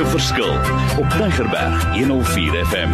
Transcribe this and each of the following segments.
'n verskil op Tigerberg 104 FM.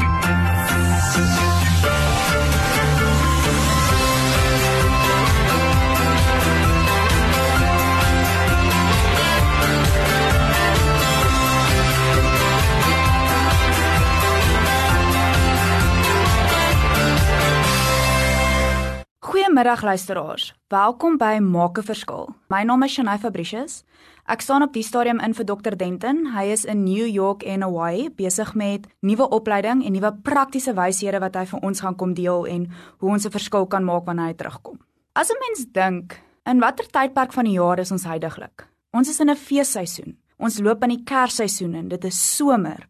Goeiemiddag luisteraars. Welkom by Maak 'n Verskil. My naam is Shanay Fabricius. Ek staan op die stadium in vir Dr Denton. Hy is in New York en Hawaii besig met nuwe opleiding en nuwe praktiese wyshede wat hy vir ons gaan kom deel en hoe ons 'n verskil kan maak wanneer hy terugkom. As 'n mens dink, in watter tydperk van die jaar is ons heidaglik? Ons is in 'n feesseisoen. Ons loop in die kersseisoen en dit is somer.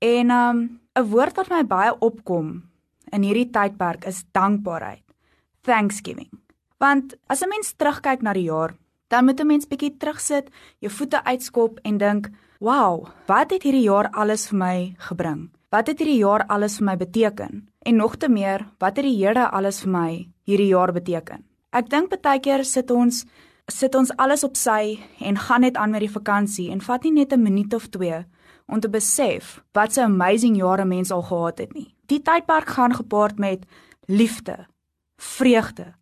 En um 'n woord wat my baie opkom in hierdie tydperk is dankbaarheid. Thanksgiving. Want as 'n mens terugkyk na die jaar, dan moet 'n mens bietjie terugsit, jou voete uitskop en dink, "Wow, wat het hierdie jaar alles vir my gebring? Wat het hierdie jaar alles vir my beteken?" En nog te meer, wat het die Here alles vir my hierdie jaar beteken? Ek dink baie keer sit ons sit ons alles op sy en gaan net aan met die vakansie en vat nie net 'n minuut of 2 om te besef wat 'n amazing jare mens al gehad het nie. Die tydperk gaan gepaard met liefde, vreugde,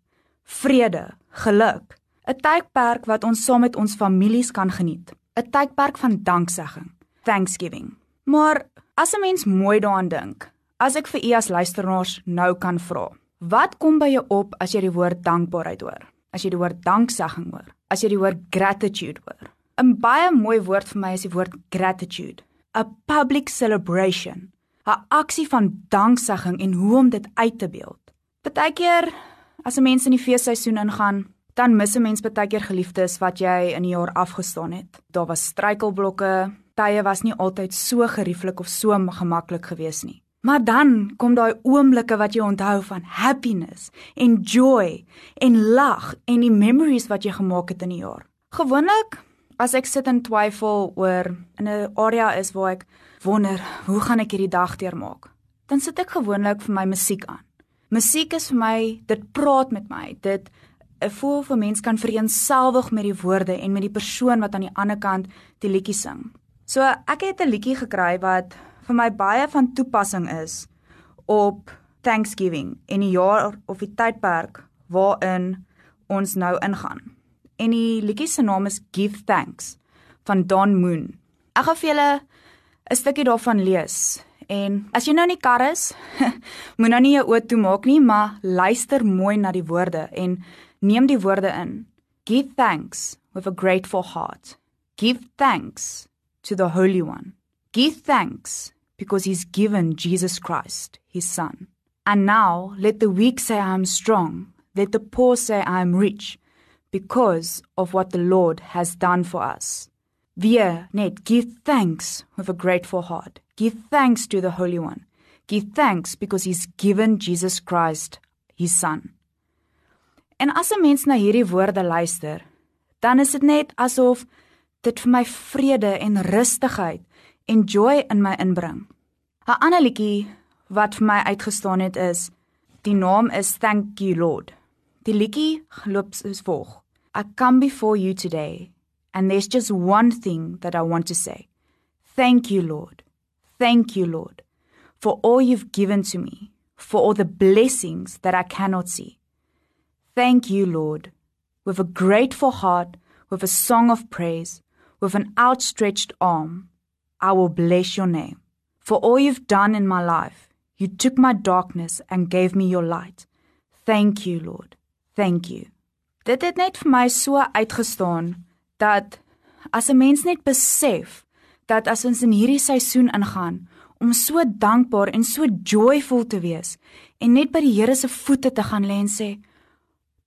vrede, geluk, 'n tydperk wat ons saam met ons families kan geniet, 'n tydperk van danksegging, Thanksgiving. Maar as 'n mens mooi daaraan dink, as ek vir u as luisteraars nou kan vra, wat kom by jou op as jy die woord dankbaarheid hoor? As jy die woord danksegging hoor? As jy die woord gratitude hoor? 'n Baie mooi woord vir my is die woord gratitude, a public celebration, 'n aksie van danksegging en hoe om dit uit te beeld. Partykeer as 'n mens in die feesseisoen ingaan, dan mis 'n mens partykeer geliefdes wat jy in die jaar afgestaan het. Daar was struikelblokke, tye was nie altyd so gerieflik of so gemaklik gewees nie. Maar dan kom daai oomblikke wat jy onthou van happiness en joy en lag en die memories wat jy gemaak het in die jaar. Gewoonlik as ek sit en twyfel oor in 'n area is waar ek wonder, hoe gaan ek hierdie dag deurmaak? Dan sit ek gewoonlik vir my musiek aan. Musiek is vir my, dit praat met my. Dit 'n voel vir mens kan vereenselwig met die woorde en met die persoon wat aan die ander kant die liedjie sing. So ek het 'n liedjie gekry wat vir my baie van toepassing is op Thanksgiving in die jaar of die tydperk waarin ons nou ingaan. En die liedjie se naam is Give Thanks van Don Moon. Ek gaan vir julle 'n stukkie daarvan lees En as jy nou in die kar is, moet nou nie jou oë toemaak nie, maar luister mooi na die woorde en neem die woorde in. Give thanks with a grateful heart. Give thanks to the Holy One. Give thanks because he's given Jesus Christ, his son. And now let the weak say I am strong, let the poor say I am rich because of what the Lord has done for us. Weer net give thanks with a grateful heart. Give thanks to the Holy One. Give thanks because he's given Jesus Christ, his son. En as 'n mens na hierdie woorde luister, dan is dit net asof dit vir my vrede en rustigheid en joy in my inbring. 'n Ander liedjie wat vir my uitgestaan het is die naam is Thank You Lord. Die liedjie loop soos volg: I come before you today and there's just one thing that I want to say. Thank you Lord. Thank you, Lord, for all you've given to me, for all the blessings that I cannot see. Thank you, Lord, with a grateful heart, with a song of praise, with an outstretched arm, I will bless your name. For all you've done in my life, you took my darkness and gave me your light. Thank you, Lord. Thank you. Dit het net vir my so uitgestaan dat as 'n mens net besef dat as ons in hierdie seisoen ingaan om so dankbaar en so joyful te wees en net by die Here se voete te gaan lê en sê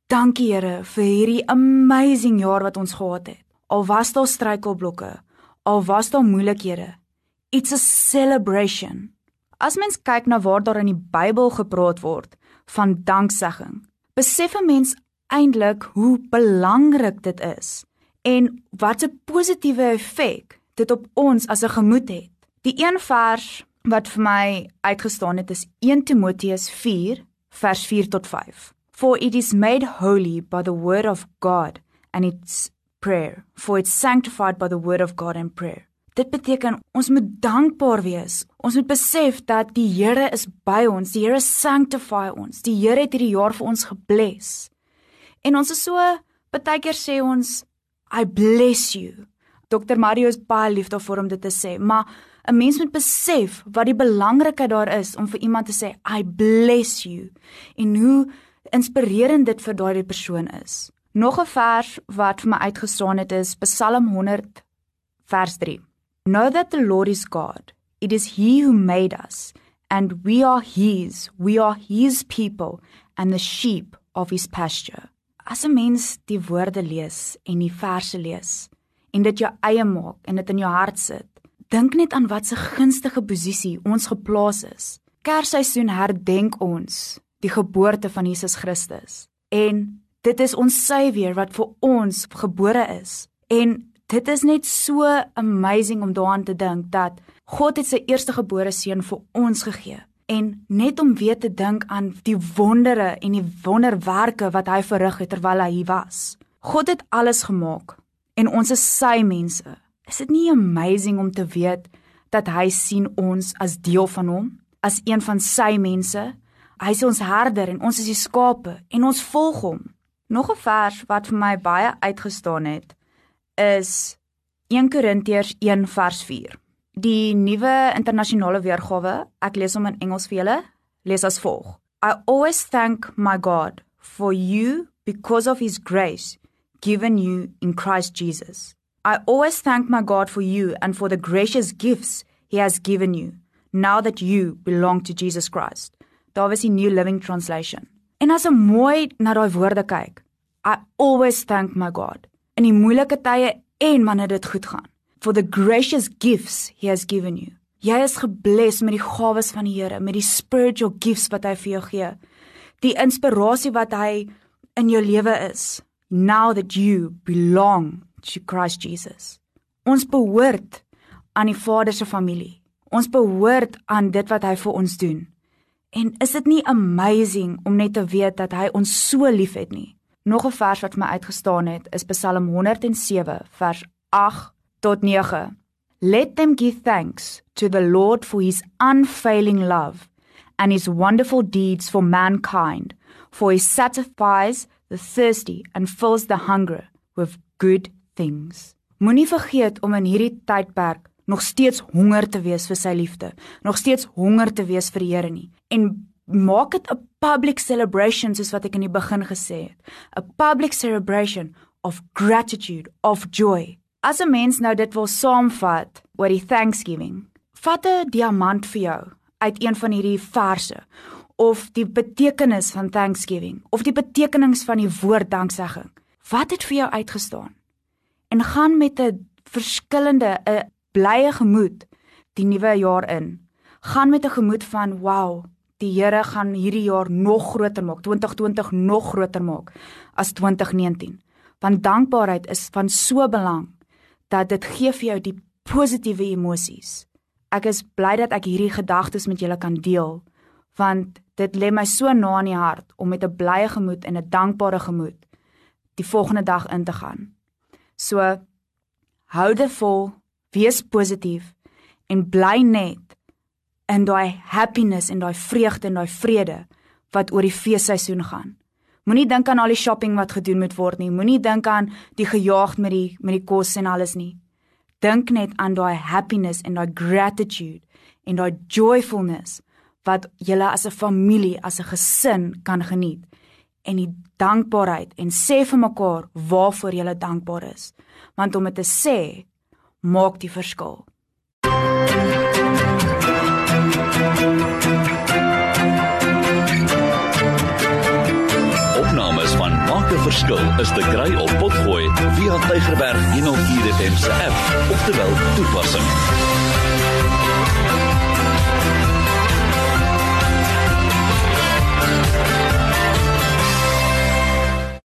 dankie Here vir hierdie amazing jaar wat ons gehad het. Al was daar struikelblokke, al was daar moeilikhede, it's a celebration. As mens kyk na waar daar in die Bybel gepraat word van danksegging, besef 'n mens eintlik hoe belangrik dit is en wat 'n positiewe effek dit op ons as 'n gemoed het. Die een vers wat vir my uitgestaan het is 1 Timoteus 4 vers 4 tot 5. For it is made holy by the word of God and its prayer, for it's sanctified by the word of God and prayer. Dit beteken ons moet dankbaar wees. Ons moet besef dat die Here is by ons. Die Here sanctify ons. Die Here het hierdie jaar vir ons gebless. En ons is so baie keer sê ons I bless you. Dr. Mario is baie lief daarvoor om dit te sê, maar 'n mens moet besef wat die belangrikheid daar is om vir iemand te sê I bless you en hoe inspirerend dit vir daardie persoon is. Nog 'n vers wat vir my uitgestaan het is Psalm 100 vers 3. Know that the Lord is God. It is He who made us, and we are His. We are His people and the sheep of His pasture. As 'n mens die woorde lees en die verse lees en dit jou eie maak en dit in jou hart sit, dink net aan wat 'n gunstige posisie ons geplaas is. Kersseisoen herdenk ons die geboorte van Jesus Christus en dit is ons Savior wat vir ons gebore is. En dit is net so amazing om daaraan te dink dat God het sy eerstegebore seun vir ons gegee en net om weer te dink aan die wondere en die wonderwerke wat hy verrig het terwyl hy hier was. God het alles gemaak en ons is sy mense. Is dit nie amazing om te weet dat hy sien ons as deel van hom, as een van sy mense? Hy is ons herder en ons is die skape en ons volg hom. Nog 'n vers wat vir my baie uitgestaan het, is 1 Korintiërs 1 vers 4. Die nuwe internasionale weergawe, ek lees hom in Engels vir julle, lees as volg: I always thank my God for you because of his grace given you in Christ Jesus. I always thank my God for you and for the gracious gifts he has given you now that you belong to Jesus Christ. Daar was die New Living Translation. En as ek mooi na daai woorde kyk, I always thank my God in die moeilike tye en wanneer dit goed gaan. For the gracious gifts he has given you. Jy is gebless met die gawes van die Here, met die spiritual gifts wat hy vir jou gee. Die inspirasie wat hy in jou lewe is. Now that you belong to Christ Jesus. Ons behoort aan die Vader se familie. Ons behoort aan dit wat hy vir ons doen. En is dit nie amazing om net te weet dat hy ons so liefhet nie? Nog 'n vers wat my uitgestaan het is Psalm 107 vers 8 tot 9. Let them give thanks to the Lord for his unfailing love and his wonderful deeds for mankind, for he satisfies the thirsty and fills the hungry with good things. Moenie vergeet om in hierdie tydperk nog steeds honger te wees vir sy liefde, nog steeds honger te wees vir die Here nie en maak dit 'n public celebration soos wat ek in die begin gesê het. 'n Public celebration of gratitude, of joy. As 'n mens nou dit wil saamvat oor die Thanksgiving, vat 'n diamant vir jou uit een van hierdie verse of die betekenis van Thanksgiving of die betekenis van die woord danksegging. Wat het vir jou uitgestaan? En gaan met 'n verskillende 'n blye gemoed die nuwe jaar in. Gaan met 'n gemoed van wow, die Here gaan hierdie jaar nog groter maak, 2020 nog groter maak as 2019. Want dankbaarheid is van so belang dat dit gee vir jou die positiewe emosies. Ek is bly dat ek hierdie gedagtes met julle kan deel want dit lê my so na in die hart om met 'n blye gemoed en 'n dankbare gemoed die volgende dag in te gaan. So hou dit vol, wees positief en bly net in daai happiness en daai vreugde en daai vrede wat oor die feesseisoen gaan. Moenie dink aan al die shopping wat gedoen moet word nie. Moenie dink aan die gejaagd met die met die kos en alles nie. Dink net aan daai happiness en daai gratitude en daai joyfulness wat julle as 'n familie, as 'n gesin kan geniet en die dankbaarheid en sê vir mekaar waarvoor jy dankbaar is. Want om dit te sê maak die verskil. verskil is te kry op Potgooi via Tigerberg 104 FM se app of te wel toepassing.